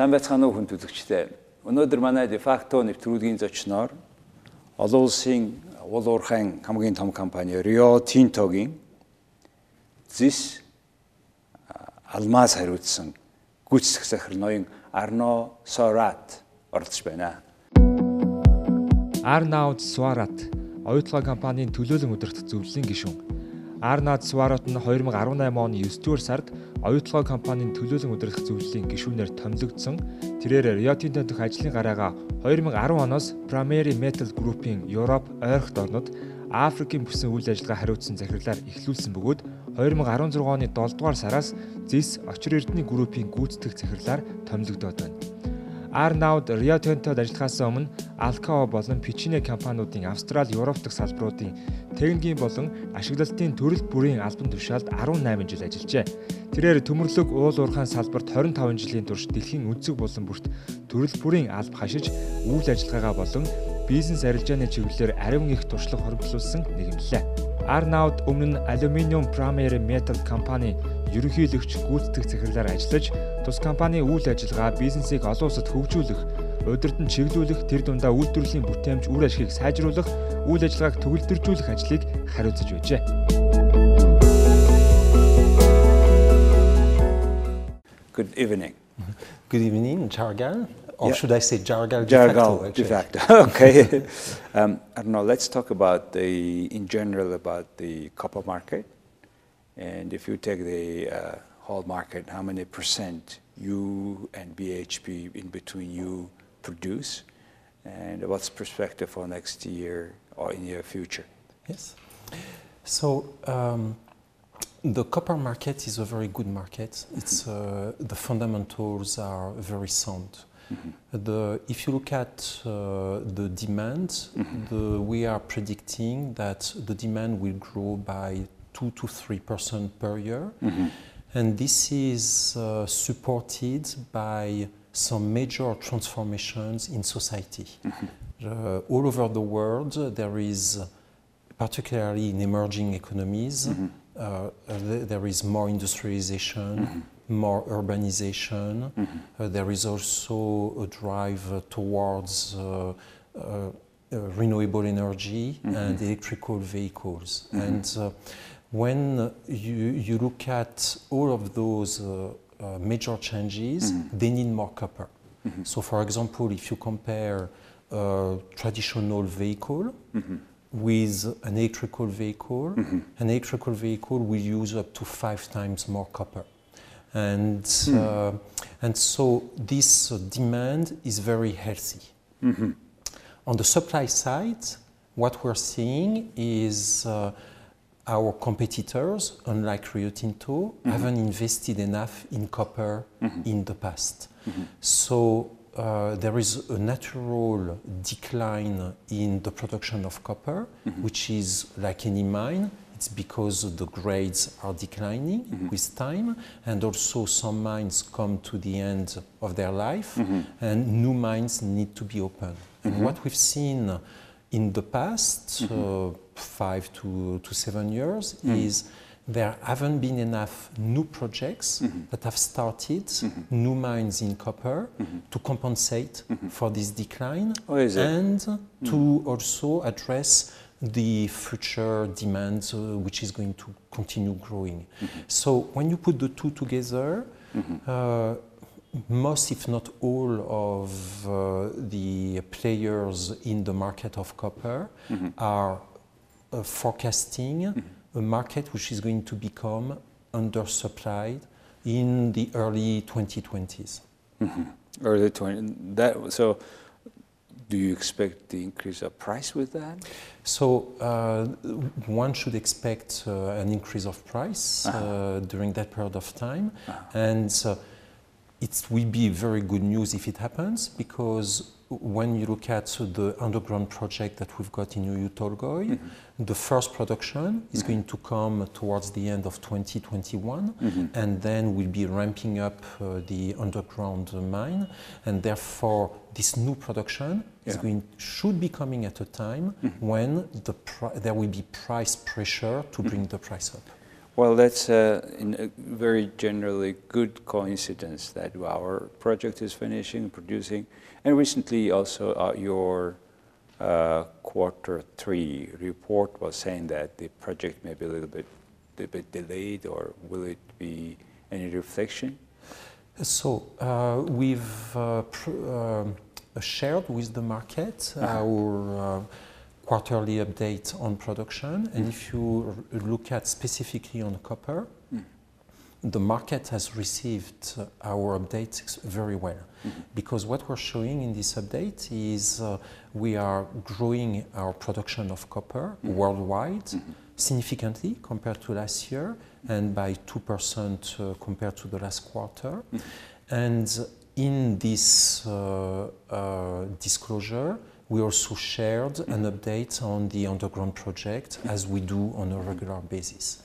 Сайн байцгаана уу хүн төлөгчтэй. Өнөөдөр манай Defacto нэвтрүүлгийн зочноор олон улсын уул уурхайн хамгийн том компани Rio Tinto-гийн зис алмаз хариуцсан гүйцэтгэх сахир ноён Арно Сорат оролцож байна. Arnaud Suarat оюутлага компанийн төлөөлөн удирдах зөвлөлийн гишүүн. Arnaud Suarat нь 2018 оны 9 дугаар сард оюутлага компанийн төлөөлөн удирдах зөвлөлийн гишүүнээр томилогдсон. Тэрээр Tinto дэх ажлын гараагаа 2010 оноос Primary Metal Group-ийн Европ, ойрхот орнод Африкийн бүсэн үйл ажиллагаа хариуцсан захирлаар эхлүүлсэн бөгөөд 2016 оны 7 дугаар сараас ZIS Очир Эрдэнэ группийн гүйцэтгэх захирлаар томилогдоод байна. Arnaud Rio Tinto-д ажиллахаас өмнө Alcoa болон Pichiney компаниудын Австрали, Европ дахь салбаруудын техникийн болон ашиглалтын төрөл бүрийн албан тушаалд 18 жил ажиллажээ. Тэрээр төмөрлөг уул уурхайн салбарт 25 жилийн турш дэлхийн өнцөг болон бүрт төрөл бүрийн алба хашиж үйл ажиллагаагаа болон бизнес арилжааны чиглэлээр ариун их туршлага хоригдлуулсан нэгэнлээ. Arnaud өмнө нь Aluminium Primary Metal компани ерөнхийлөгч гүйцэтгэх захирлаар ажиллаж тус компанийн үйл ажиллагаа бизнесийг олон улсад хөгжүүлэх, удирдан чиглүүлэх, тэр дундаа үйлдвэрлэлийн бүтээмж үр ашгийг сайжруулах, үйл ажиллагааг төгөлдржүүлэх ажлыг хариуцаж байжээ. Good evening. Good evening, Jargal. Or Yeah. should I say Jargal? de Jargal facto, de facto. okay. Um, I don't know. Let's talk about the in general about the copper market, and if you take the uh, whole market, how many percent you and BHP in between you produce, and what's perspective for next year or in your future? Yes. So um, the copper market is a very good market. It's uh, the fundamentals are very sound. The, if you look at uh, the demand, the, we are predicting that the demand will grow by two to three percent per year, and this is uh, supported by some major transformations in society. Uh, all over the world, there is particularly in emerging economies, uh, th- there is more industrialization, more urbanization. Uh, there is also a drive uh, towards uh, uh, uh, renewable energy and electrical vehicles. And uh, when you, you look at all of those uh, uh, major changes, they need more copper. So, for example, if you compare a traditional vehicle with an electrical vehicle, an electrical vehicle will use up to five times more copper. And, uh, and so this uh, demand is very healthy. On the supply side, what we're seeing is uh, our competitors, unlike Rio Tinto, mm-hmm. haven't invested enough in copper mm-hmm. in the past. Mm-hmm. So uh, there is a natural decline in the production of copper, which is like any mine. It's because the grades are declining with time, and also some mines come to the end of their life, and new mines need to be opened. And what we've seen in the past uh, five to, to seven years mm-hmm. is there haven't been enough new projects mm-hmm. that have started, mm-hmm. new mines in copper, to compensate for this decline Oh, and mm. to also address the future demand, uh, which is going to continue growing. So when you put the two together, uh, most, if not all, of uh, the players in the market of copper are uh, forecasting a market which is going to become undersupplied in the early 2020s. Early 20. That so. Do you expect the increase of price with that? So uh, one should expect uh, an increase of price uh, during that period of time, and uh, it will be very good news if it happens because when you look at the underground project that we've got in Oyu Tolgoi, mm-hmm. the first production is mm-hmm. going to come towards the end of 2021, mm-hmm. and then we'll be ramping up uh, the underground mine, and therefore this new production is going should be coming at a time when the pri- there will be price pressure to bring the price up. Well, that's uh, in a very generally good coincidence that our project is finishing, and producing, and recently also uh, your uh, quarter three report was saying that the project may be a little bit, a bit delayed, or will it be any reflection? So uh, we've uh, pr- um, shared with the market Uh-huh. our uh, quarterly update on production, and Mm. if you look at specifically on copper, the market has received uh, our updates very well Mm-hmm. because what we're showing in this update is uh, we are growing our production of copper Mm-hmm. worldwide significantly compared to last year and by 2% uh, compared to the last quarter. And in this uh, uh, disclosure, we also shared an update on the underground project as we do on a regular basis.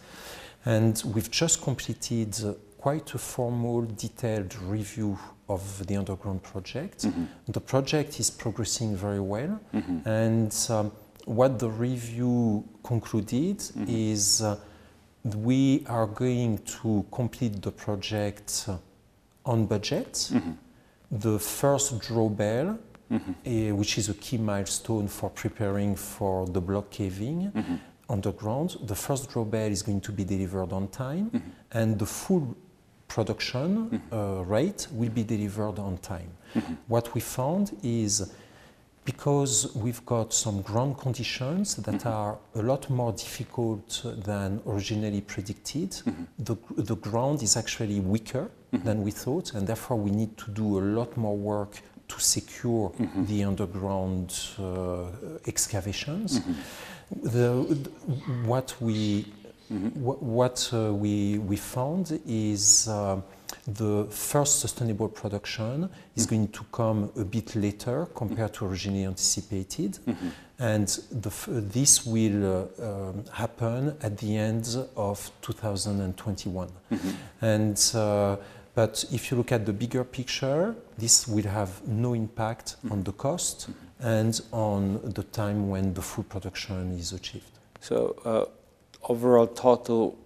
And we've just completed quite a formal, detailed review of the underground project. The project is progressing very well, and um, what the review concluded is uh, we are going to complete the project on budget. The first drawbell, Mm-hmm. eh, which is a key milestone for preparing for the block caving mm-hmm. underground, the first drawbell is going to be delivered on time, mm-hmm. and the full production uh, rate will be delivered on time. What we found is because we've got some ground conditions that are a lot more difficult than originally predicted, the, the ground is actually weaker than we thought, and therefore we need to do a lot more work to secure the underground uh, excavations. The, the- what we Wha- What uh, we, we found is uh, the first sustainable production is going to come a bit later compared to originally anticipated, and the, f- this will uh, um, happen at the end of 2021. And uh, but if you look at the bigger picture, this will have no impact on the cost and on the time when the full production is achieved. So, uh, overall total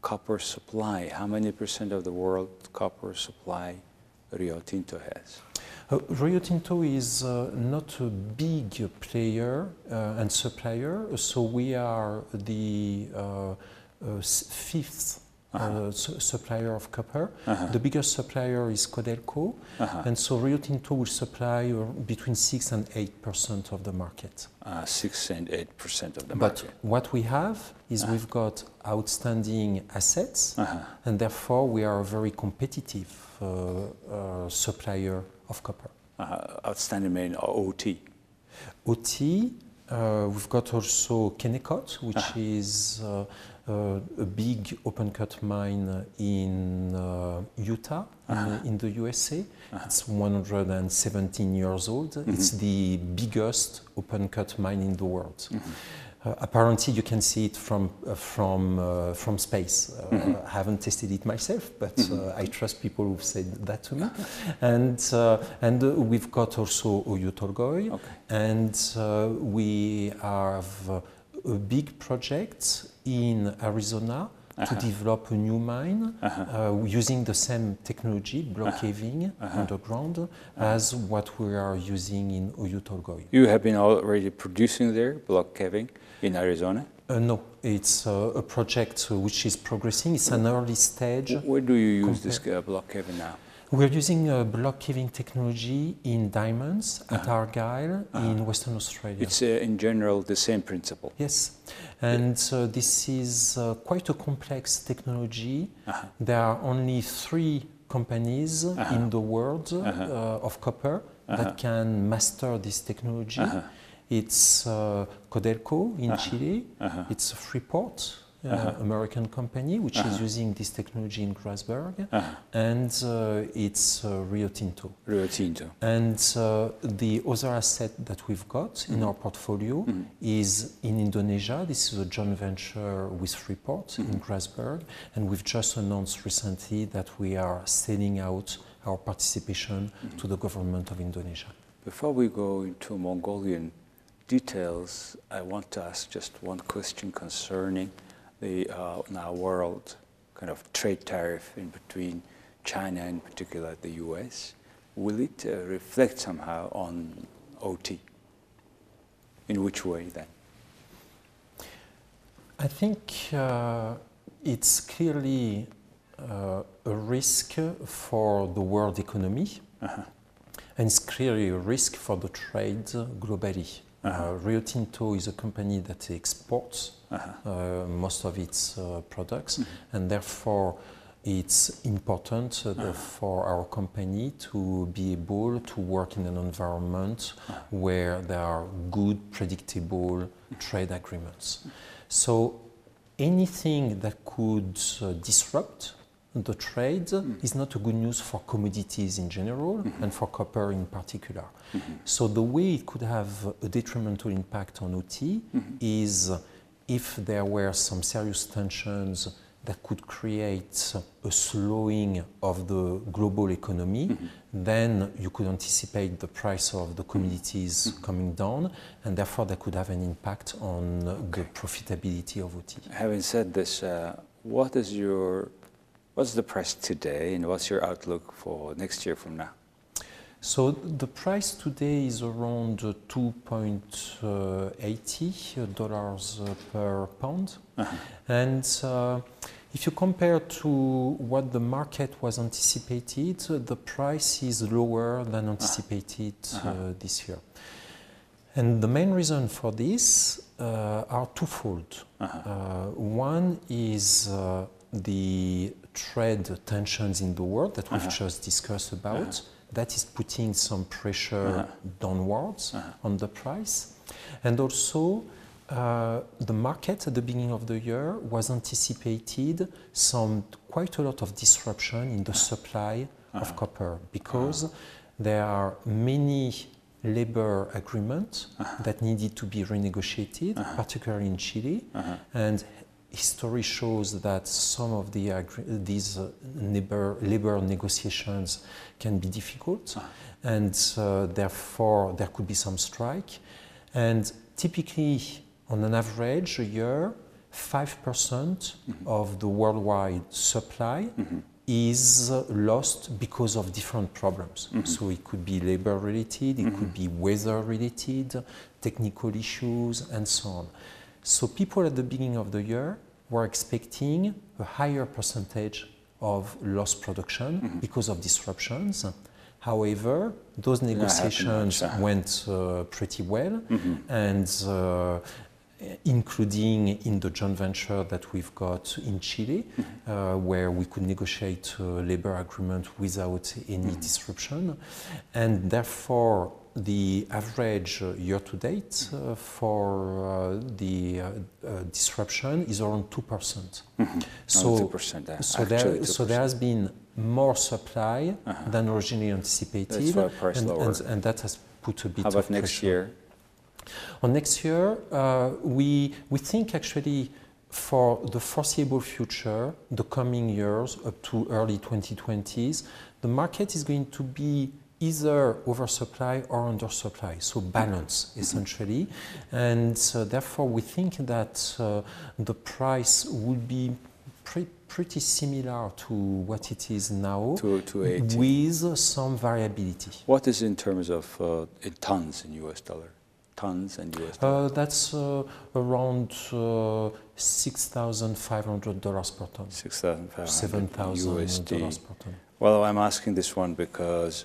copper supply, how many percent of the world copper supply Rio Tinto has? Uh, Rio Tinto is uh, not a big player uh, and supplier, so we are the uh, uh, fifth uh, su- supplier of copper. The biggest supplier is Codelco, and so Rio Tinto will supply uh, between 6 and 8 percent of the market. Uh, six and eight percent of the market. But what we have is we've got outstanding assets, and therefore we are a very competitive uh, uh, supplier of copper. Uh, outstanding main OT. OT, uh, we've got also Kennecott, which is uh, a big open cut mine in uh, Utah, in, in the USA. It's 117 years old. It's the biggest open cut mine in the world. Uh, apparently, you can see it from uh, from uh, from space. Uh, I haven't tested it myself, but uh, I trust people who've said that to me. And uh, and uh, we've got also Oyu Tolgoi, Okay. and uh, we have uh, a big project in Arizona to develop a new mine uh, using the same technology, block caving underground, as what we are using in Oyu Tolgoi. You have been already producing there, block caving in Arizona. Uh, no, it's uh, a project uh, which is progressing. It's an early stage. Where do you use this uh, block caving now? We're using uh, block caving technology in diamonds at Argyle in Western Australia. It's uh, in general the same principle. Yes, and uh, this is uh, quite a complex technology. There are only three companies in the world uh, of copper that can master this technology. It's uh, Codelco in Chile, it's Freeport, uh, American company, which is using this technology in Grasberg, and uh, it's uh, Rio Tinto. Rio Tinto. And uh, the other asset that we've got in our portfolio is in Indonesia. This is a joint venture with Freeport in Grasberg, and we've just announced recently that we are selling out our participation to the government of Indonesia. Before we go into Mongolian details, I want to ask just one question concerning the uh, now world kind of trade tariff in between China, in particular the U.S., will it uh, reflect somehow on OT? In which way then? I think uh, it's clearly uh, a risk for the world economy, Uh-huh. and it's clearly a risk for the trade globally. Uh-huh. Uh, Rio Tinto is a company that exports Uh-huh. uh, most of its uh, products, Mhm. and therefore it's important uh, Uh-huh. for our company to be able to work in an environment Uh-huh. where there are good, predictable trade agreements. So anything that could uh, disrupt the trade Mm. is not a good news for commodities in general Mhm. and for copper in particular. Mhm. So the way it could have a detrimental impact on OT Mhm. is if there were some serious tensions that could create a slowing of the global economy, Mhm. then you could anticipate the price of the commodities coming down, and therefore that could have an impact on the profitability of OT. Having said this, uh, what is your what's the price today, and what's your outlook for next year from now? So the price today is around uh, 2.80 dollars uh, per pound. Uh-huh. And uh, if you compare to what the market was anticipated, uh, the price is lower than anticipated uh, Uh-huh. this year. And the main reason for this uh, are twofold. Uh-huh. Uh, one is uh, the trade tensions in the world that we've Uh-huh. just discussed about. That is putting some pressure Uh-huh. downwards Uh-huh. on the price. And also, uh, the market at the beginning of the year was anticipated some quite a lot of disruption in the supply of Uh-huh. copper because there are many labor agreements Uh-huh. that needed to be renegotiated, Uh-huh. particularly in Chile. Uh-huh. And history shows that some of the these uh, labor, labor negotiations can be difficult, Ah. and uh, therefore there could be some strike. And typically, on an average, a year, 5% of the worldwide supply Mhm. is uh, lost because of different problems. Mhm. So it could be labor related, it could be weather related, technical issues, and so on. So people at the beginning of the year were expecting a higher percentage of lost production Mhm. because of disruptions. However, those negotiations uh. went uh, pretty well, Mhm. and uh, including in the joint venture that we've got in Chile, uh, where we could negotiate a labor agreement without any disruption. And therefore, the average uh, year to date uh, for uh, the uh, uh, disruption is around 2%. Mhm. So, Only 2%, uh, so, actually there, so there has been more supply Uh-huh. than originally anticipated, That's price and, and, and that has put a bit How of about next pressure. year? On next year, uh, we, we think actually for the foreseeable future, the coming years up to early 2020s, the market is going to be either oversupply or undersupply, so balance essentially. And uh, therefore, we think that uh, the price would be pre- pretty similar to what it is now, To, to with some variability. What is in terms of uh, in tons in US dollar? Tons and US dollar? Uh, that's uh, around uh, $6,500 per ton. 6,500 $7,000 USD. per ton. Well, I'm asking this one because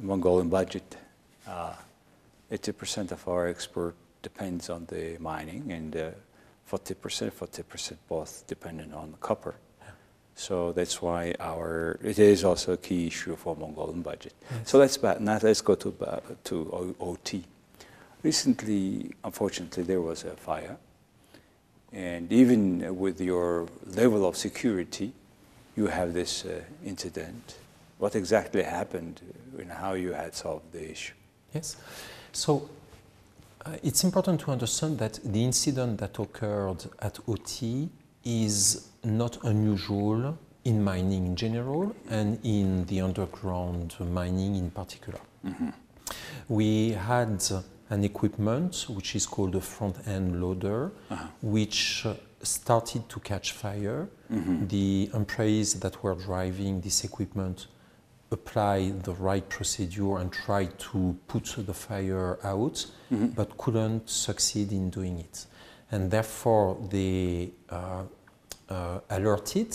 Mongolian budget, uh, 80% of our export depends on the mining, and uh, 40%, 40% both dependent on copper. So that's why our it is also a key issue for Mongolian budget. So let's back now. Let's go to to OT. Recently, unfortunately, there was a fire, and even with your level of security, you have this uh, incident. What exactly happened and how you had solved the issue? Yes. So uh, it's important to understand that the incident that occurred at OT is not unusual in mining in general and in the underground mining in particular. We had an equipment which is called a front end loader, which uh, started to catch fire. The employees that were driving this equipment applied the right procedure and try to put the fire out, but couldn't succeed in doing it. And therefore, they uh, uh, alerted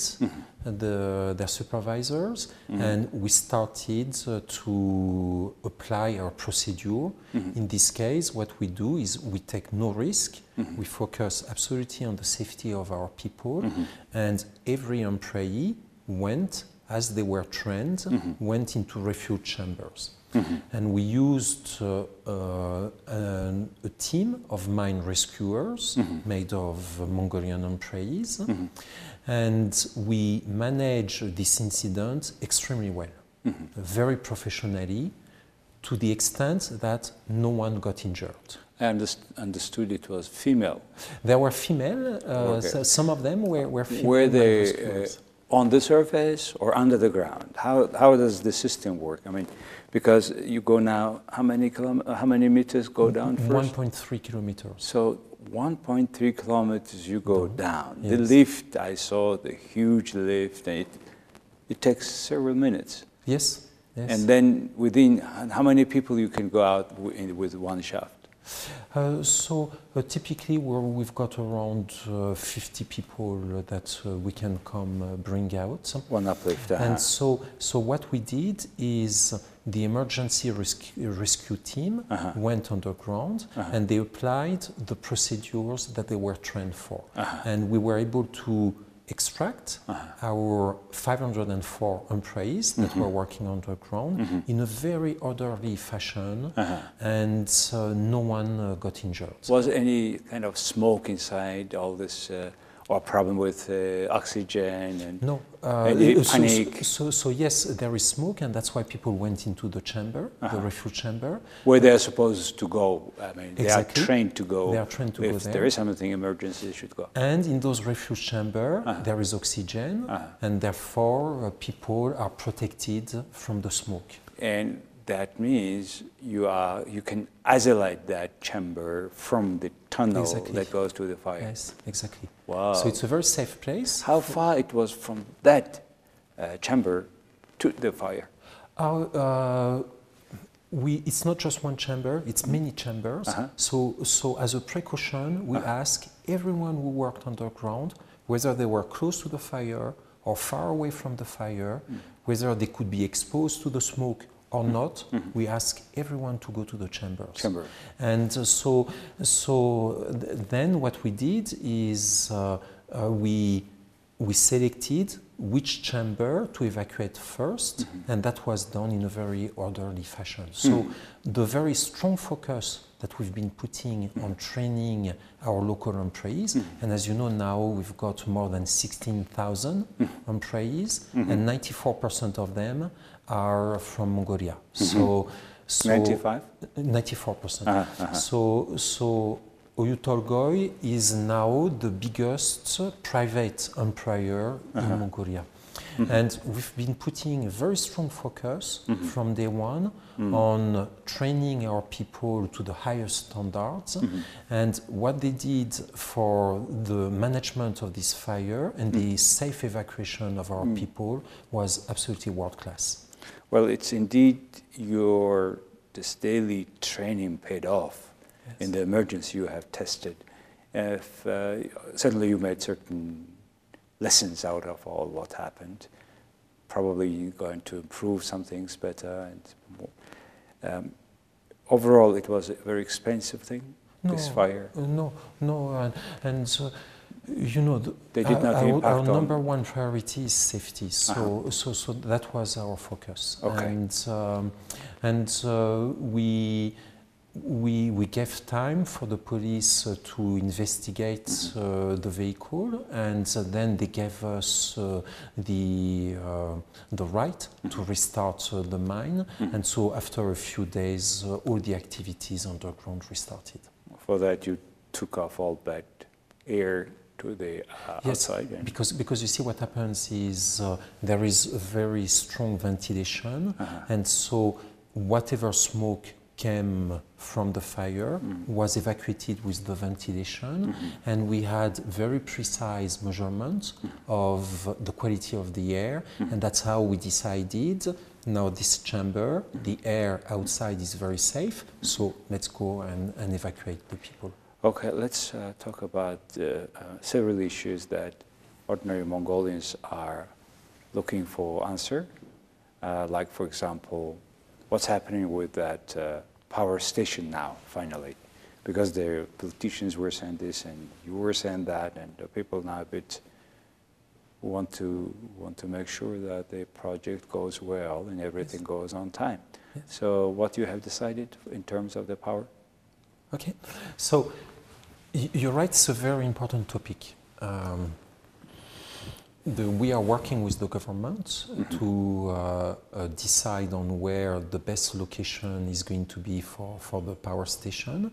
the, their supervisors, and we started uh, to apply our procedure. In this case, what we do is we take no risk. We focus absolutely on the safety of our people, and every employee went as they were trained, went into refuge chambers. And we used uh, uh, an, a team of mine rescuers made of Mongolian employees, and we managed this incident extremely well, very professionally, to the extent that no one got injured. I understood it was female. There were female, uh, Okay. so some of them were, were female. Were they rescuers. uh, on the surface or under the ground? How, how does the system work? I mean, because you go now, how many, kilom- how many meters go down first? 1.3 kilometers. So 1.3 kilometers you go mm-hmm. down. The lift, I saw the huge lift, and it, it takes several minutes. Yes, yes. And then within, how many people you can go out with one shaft? Uh, so uh, typically we're, we've got around uh, 50 people that uh, we can come uh, bring out. One uplift. uh-huh. And so, so what we did is the emergency rescue, rescue team Uh-huh. went underground and they applied the procedures that they were trained for. Uh-huh. And we were able to extract our 504 employees that Mm-hmm. were working underground in a very orderly fashion, Uh-huh. and uh, no one uh, got injured. Was any kind of smoke inside all this, uh, or problem with uh, oxygen? And No. Uh, panic? So, so, so yes, there is smoke, and that's why people went into the chamber, Uh-huh. the refuge chamber. where they're supposed to go? I mean, they Exactly. are trained to go. They are trained to if go there. there is something emergency, they should go. And in those refuge chamber, Uh-huh. there is oxygen, and therefore uh, people are protected from the smoke. And that means you are you can isolate that chamber from the tunnel Exactly. that goes to the fire. Yes, exactly. Wow. So it's a very safe place. How far it was from that uh, chamber to the fire? Our, uh, we, it's not just one chamber, it's many chambers. Uh-huh. So, so as a precaution, we ask everyone who worked underground, whether they were close to the fire or far away from the fire, whether they could be exposed to the smoke or not, we ask everyone to go to the chambers. Chamber. And uh, so, so th- then what we did is uh, uh, we, we selected which chamber to evacuate 1st and that was done in a very orderly fashion. So the very strong focus that we've been putting on training our local employees, and as you know now we've got more than 16,000 employees, and 94% of them are from Mongolia. So, so 95? 94%. Uh-huh, uh-huh. So, so Oyu Tolgoi is now the biggest private employer Uh-huh. in Mongolia. Mm-hmm. And we've been putting a very strong focus from day one Mm. on training our people to the highest standards. Mm-hmm. And what they did for the management of this fire and Mm. the safe evacuation of our people was absolutely world class. Well, it's indeed your this daily training paid off in the emergency you have tested. If uh, certainly you made certain lessons out of all what happened. Probably you're going to improve some things better. And more. Um, overall, it was a very expensive thing. This fire. Uh, no, no, and, and uh, you know, the, They did not our, our number one priority is safety. So, so, so that was our focus. Okay. And um, and uh, we. We, we gave time for the police uh, to investigate uh, the vehicle, and uh, then they gave us uh, the, uh, the right to restart uh, the mine. And so, after a few days, uh, all the activities underground restarted. For that, you took off all bad air to the uh, Yes, outside. because because you see what happens is uh, there is a very strong ventilation, Uh-huh. and so whatever smoke came from the fire was evacuated with the ventilation, and we had very precise measurements of the quality of the air, and that's how we decided. Now this chamber, the air outside is very safe, so let's go and, and evacuate the people. Okay, let's uh, talk about uh, uh, several issues that ordinary Mongolians are looking for answer. Uh, like, for example, what's happening with that uh, power station now, finally? Because the politicians were saying this and you were saying that, and the people now a bit want to want to make sure that the project goes well and everything Yes. goes on time. Yes. So, what you have decided in terms of the power? Okay, so you're right, it's a very important topic. Um, the, we are working with the government to uh, uh, decide on where the best location is going to be for, for the power station.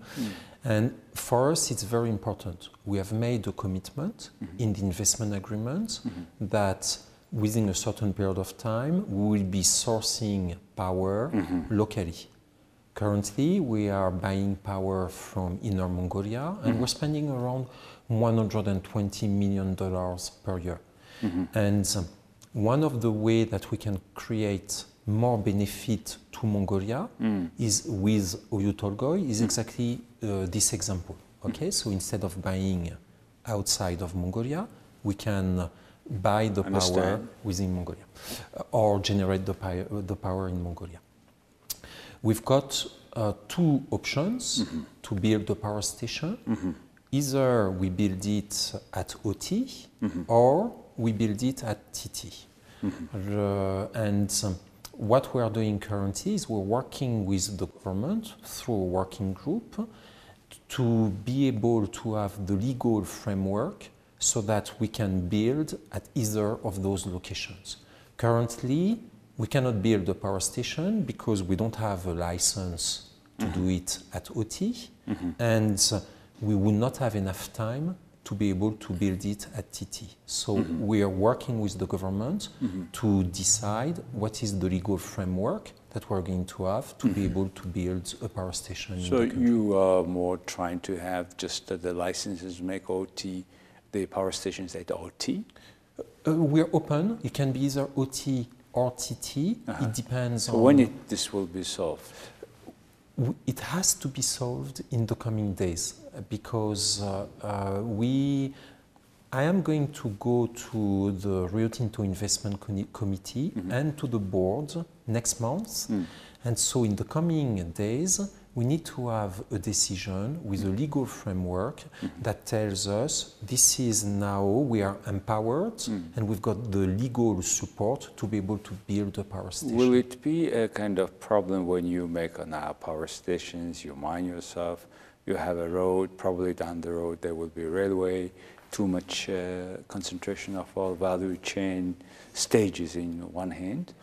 And for us, it's very important. We have made a commitment in the investment agreement that within a certain period of time, we will be sourcing power locally. Currently, we are buying power from Inner Mongolia, and we're spending around 120 million dollars per year. And um, one of the way that we can create more benefit to Mongolia is with Oyu Tolgoi is exactly uh, this example. Okay, so instead of buying outside of Mongolia, we can buy the power within Mongolia or generate the, uh, the power in Mongolia. We've got uh, two options to build the power station. Either we build it at OT or we build it at TT. Uh, and um, what we are doing currently is we're working with the government through a working group to be able to have the legal framework so that we can build at either of those locations. Currently, we cannot build a power station because we don't have a license to do it at OT, and uh, we would not have enough time to be able to build it at TT. So we are working with the government to decide what is the legal framework that we're going to have to be able to build a power station. in So you are more trying to have just uh, the licenses make OT, the power stations at OT? Uh, we're open. It can be either OT or TT. It depends So on. when it, this will be solved? It has to be solved in the coming days because uh, uh, we. I am going to go to the Rio Tinto Investment Committee and to the board next month. And so, in the coming days, we need to have a decision with a legal framework that tells us this is now we are empowered and we've got the legal support to be able to build a power station. Will it be a kind of problem when you make uh, now power stations, you mine yourself, you have a road, probably down the road there will be a railway, too much uh, concentration of all value chain stages in one hand?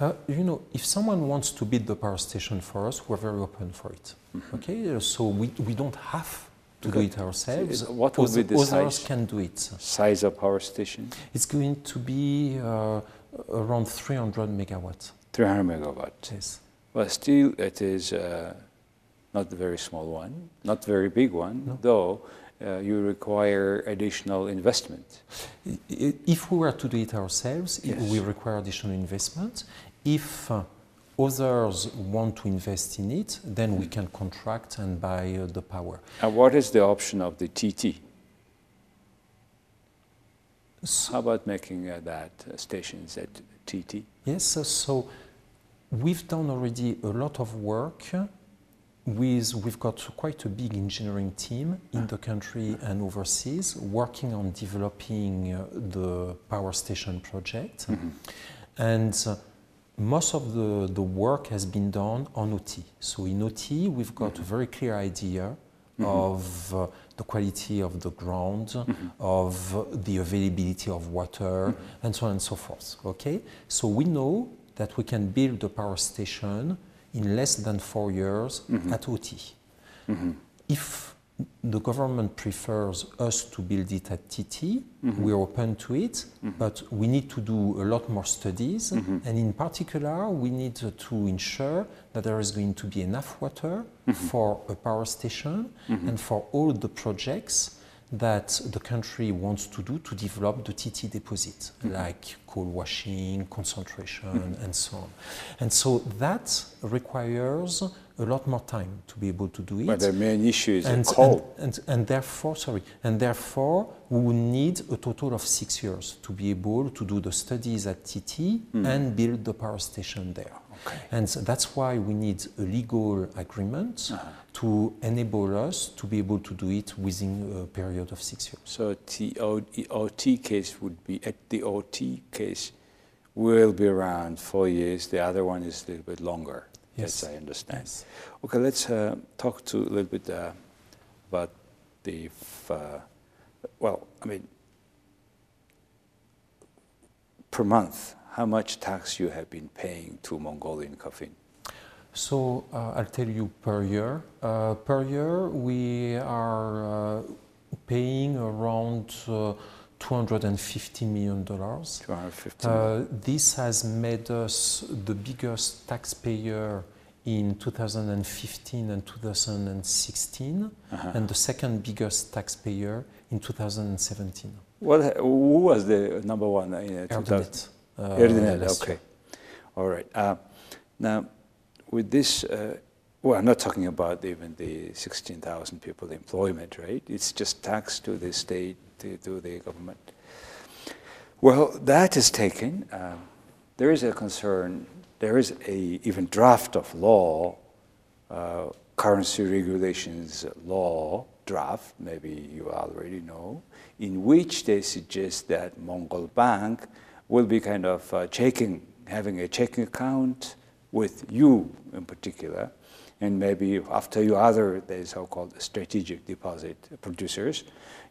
Uh, you know, if someone wants to build the power station for us, we're very open for it. Okay, Uh, so we, we don't have to do it ourselves. So what will be the Others size? can do it. Size of power station? It's going to be uh, around 300 megawatts. 300 megawatt. Yes. Well, still, it is uh, not a very small one, not very big one, though uh, you require additional investment. If we were to do it ourselves, it- we require additional investment. If others want to invest in it, then we can contract and buy uh, the power. And what is the option of the TT? So- How about making uh, that uh, stations at TT? Yes, uh, so we've done already a lot of work with, we've got quite a big engineering team in the country and overseas working on developing uh, the power station project. And uh, most of the, the work has been done on OT. So in OT, we've got a very clear idea mm-hmm. of uh, the quality of the ground, mm-hmm. of the availability of water, mm-hmm. and so on and so forth. Okay, so we know that we can build a power station in less than four years at OT. If the government prefers us to build it at TT. Mm-hmm. We're open to it, mm-hmm. but we need to do a lot more studies. Mm-hmm. And in particular, we need to ensure that there is going to be enough water for a power station and for all the projects that the country wants to do to develop the TT deposit, like coal washing, concentration, and so on. And so that requires a lot more time to be able to do it. But the main issue is and, coal. and, and, and therefore, sorry, and therefore we will need a total of six years to be able to do the studies at TT hmm. and build the power station there. Okay. And so that's why we need a legal agreement uh-huh. to enable us to be able to do it within a period of six years. So TO, OT case would be at the OT case will be around four years. The other one is a little bit longer. Yes. I understand. Yes. Okay, let's uh, talk to a little bit uh, about the. Uh, well, I mean, per month, how much tax you have been paying to Mongolian coffee? So uh, I'll tell you per year. Uh, per year, we are uh, paying around uh, 250 million dollars. 250. Uh, this has made us the biggest taxpayer in 2015 and 2016, Uh-huh. and the second biggest taxpayer in 2017. What, who was the number one in uh, 2000? Uh, Erdenet, okay. All right. Uh, now, with this, uh, well, I'm not talking about even the 16,000 people employment, right? It's just tax to the state, to, to the government. Well, that is taken. Um, there is a concern. There is a even draft of law, uh, currency regulations law draft. Maybe you already know, in which they suggest that Mongol Bank will be kind of uh, checking, having a checking account with you in particular, and maybe after you other the so-called strategic deposit producers.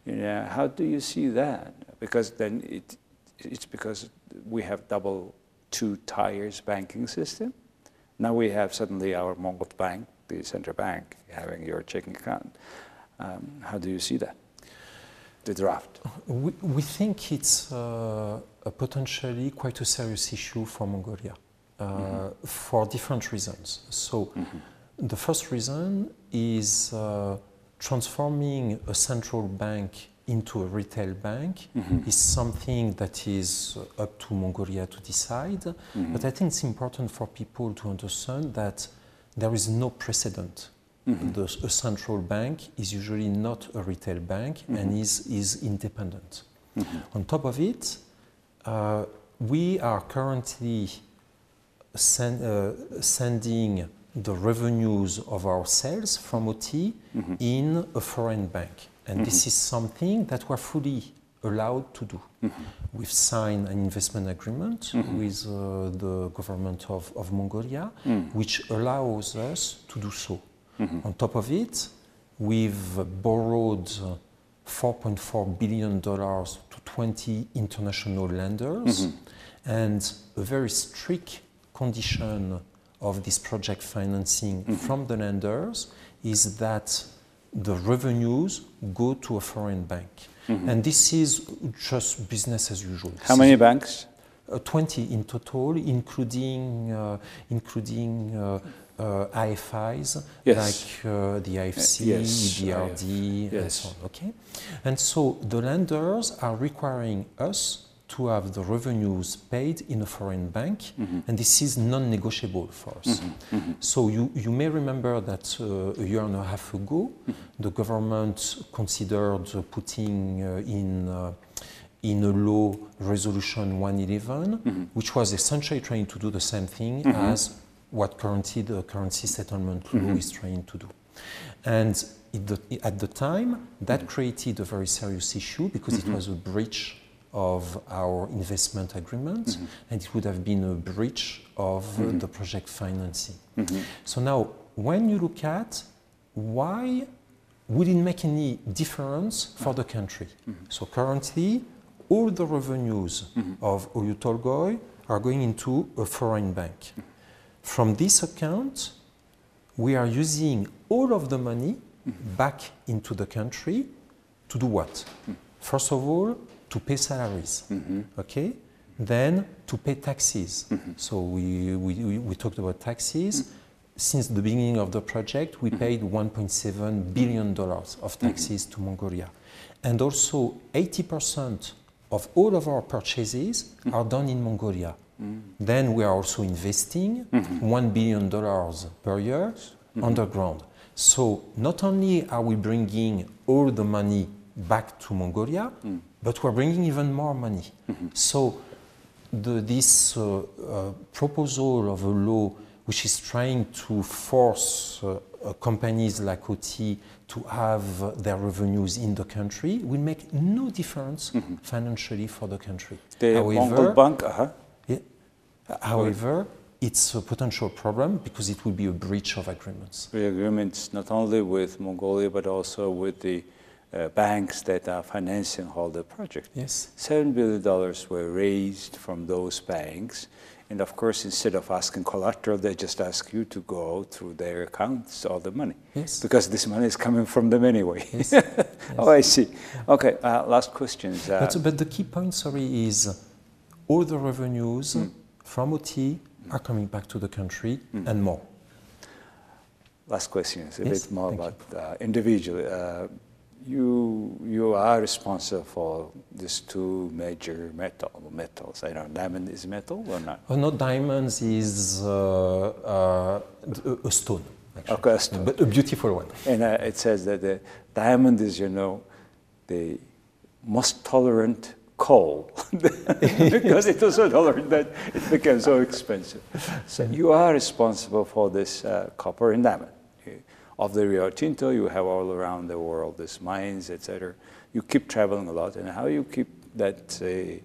You know, how do you see that? Because then it, it's because we have double two tires banking system. Now we have suddenly our Mongol bank, the central bank, having your checking account. Um, how do you see that? The draft. We, we think it's uh, a potentially quite a serious issue for Mongolia uh, for different reasons. So, the first reason is uh, transforming a central bank into a retail bank mm-hmm. is something that is up to Mongolia to decide. Mm-hmm. But I think it's important for people to understand that there is no precedent. Mm-hmm. The, a central bank is usually not a retail bank and is, is independent. On top of it, uh, we are currently send, uh, sending the revenues of our sales from OT mm-hmm. in a foreign bank. And this mm-hmm. is something that we're fully allowed to do. Mm-hmm. We've signed an investment agreement with uh, the government of, of Mongolia, mm. which allows us to do so. On top of it, we've borrowed uh, $4.4 billion to 20 international lenders. And a very strict condition of this project financing from the lenders is that the revenues go to a foreign bank. And this is just business as usual. How This many is, banks? uh, 20 in total, including, uh, including uh, uh, IFIs Yes. like uh, the IFC, yes, EBRD, and so on. Okay, and so the lenders are requiring us to have the revenues paid in a foreign bank, Mm-hmm. and this is non-negotiable for us. So you, you may remember that uh, a year and a half ago, Mm-hmm. the government considered putting uh, in uh, in a law resolution 111, Mm-hmm. which was essentially trying to do the same thing as what currently the currency settlement law is trying to do. And the, at the time, that created a very serious issue because it was a breach of our investment agreement mm-hmm. and it would have been a breach of uh, mm-hmm. the project financing. Mm-hmm. So now, when you look at why would it make any difference for the country? So currently, all the revenues of Oyu Tolgoi are going into a foreign bank. From this account, we are using all of the money back into the country to do what? First of all, to pay salaries, mm-hmm. okay? Then to pay taxes. Mm-hmm. So we, we, we, talked about taxes. Mm-hmm. Since the beginning of the project, we paid 1.7 billion dollars of taxes to Mongolia. And also 80% of all of our purchases are done in Mongolia. Then we are also investing $1 billion per year underground. So not only are we bringing all the money back to Mongolia, mm. But we're bringing even more money. So the, this uh, uh, proposal of a law which is trying to force uh, uh, companies like OT to have uh, their revenues in the country will make no difference financially for the country. The Mongol Bank, uh-huh. Yeah. However, it's a potential problem because it will be a breach of agreements. the agreements not only with Mongolia but also with the uh, banks that are financing all the project. Yes. Seven billion dollars were raised from those banks, and of course, instead of asking collateral, they just ask you to go through their accounts all the money. Yes. Because this money is coming from them anyway. Yes. oh, I see. Okay. Uh, last questions. Uh, But, but the key point, sorry, is all the revenues from OT are coming back to the country and more. Last question is a Yes, bit more thank about uh, individually. You you are responsible for these two major metal metals. I don't know, diamond is metal or not? Oh, no, diamonds is uh, uh, a- a stone. Actually. Okay, a stone. But a beautiful one. And uh, it says that the diamond is, you know, the most tolerant coal because it was so tolerant that it became so expensive. So you are responsible for this uh, copper and diamond. Of the Rio Tinto, you have all around the world these mines, etc. You keep traveling a lot, and how you keep that uh,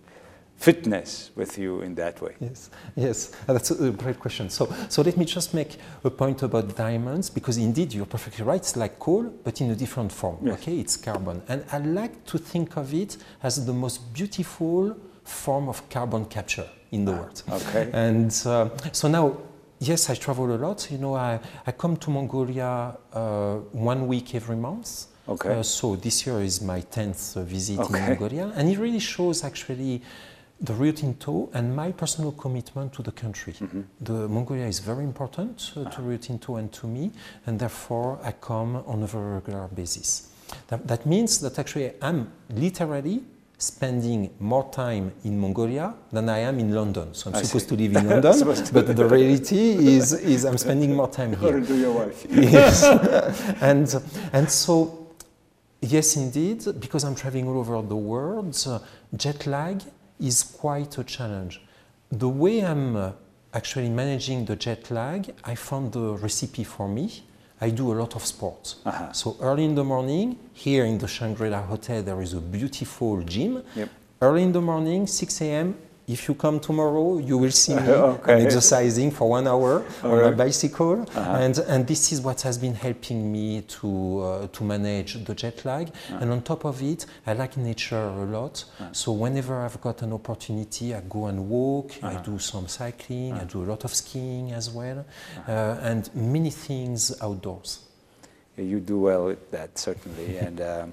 fitness with you in that way? Yes, yes, that's a great question. So, so let me just make a point about diamonds because indeed you're perfectly right. It's like coal, but in a different form. Yes. Okay, it's carbon, and I like to think of it as the most beautiful form of carbon capture in the world. okay. And uh, so now, yes, I travel a lot. You know, I, I come to Mongolia uh, one week every month. Okay. Uh, so this year is my 10th uh, visit Okay. in Mongolia. And it really shows actually the Rio Tinto and my personal commitment to the country. Mm-hmm. The Mongolia is very important uh, to Rio Tinto and to me, and therefore I come on a very regular basis. That, that means that actually I'm literally spending more time in Mongolia than I am in London. So I'm I supposed see. to live in London, but the reality is, is I'm spending more time here. According to your wife. yes. and, and so, yes, indeed, because I'm traveling all over the world, uh, jet lag is quite a challenge. The way I'm uh, actually managing the jet lag, I found the recipe for me. I do a lot of sports. Uh-huh. So early in the morning, here in the Shangri-La Hotel, there is a beautiful gym. Yep. Early in the morning, 6 a.m. If you come tomorrow, you will see me Okay. Exercising for one hour on a Alright. bicycle, Uh-huh. and and this is what has been helping me to uh, to manage the jet lag. Uh-huh. And on top of it, I like nature a lot. So whenever I've got an opportunity, I go and walk. I Uh-huh. do some cycling. I do a lot of skiing as well, uh, and many things outdoors. Yeah, You do well with that, certainly. and um,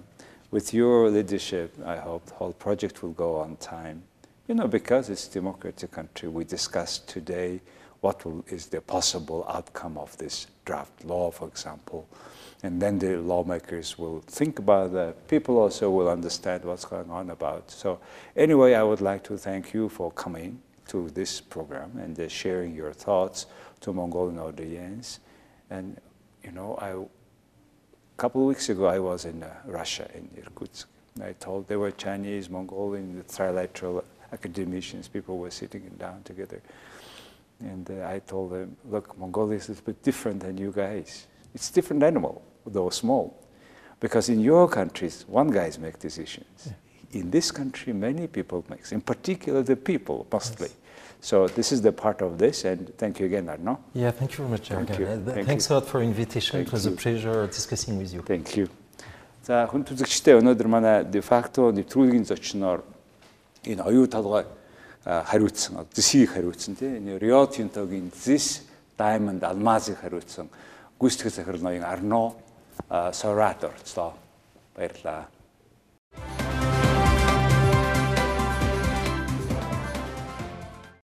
with your leadership, I hope the whole project will go on time. You know, because it's a democratic country, we discussed today what is the possible outcome of this draft law, for example. And then the lawmakers will think about that. People also will understand what's going on about. So anyway, I would like to thank you for coming to this program and uh, sharing your thoughts to Mongolian audience. And, you know, I a couple of weeks ago, I was in uh, Russia, in Irkutsk. I told there were Chinese, Mongolian, the trilateral academicians, people were sitting down together. And uh, I told them, look, Mongolia is a bit different than you guys. It's different animal, though small. Because in your countries, one guys make decisions. Yeah. In this country, many people make, in particular the people, mostly. Yes. So this is the part of this, and thank you again, Arnaud. Yeah, thank you very much, thank You. Uh, thank Thanks you. a lot for invitation. Thank it was you. a pleasure discussing with you. Thank you. За хүн энэ оюу талгай хариуцсан, зэсийг хариуцсан тийм Rio Tinto-гийн зэс Diamond алмазыг хариуцсан. Гүйцэтгэх захирал ноён Арно Сораторцлоо баярлаа.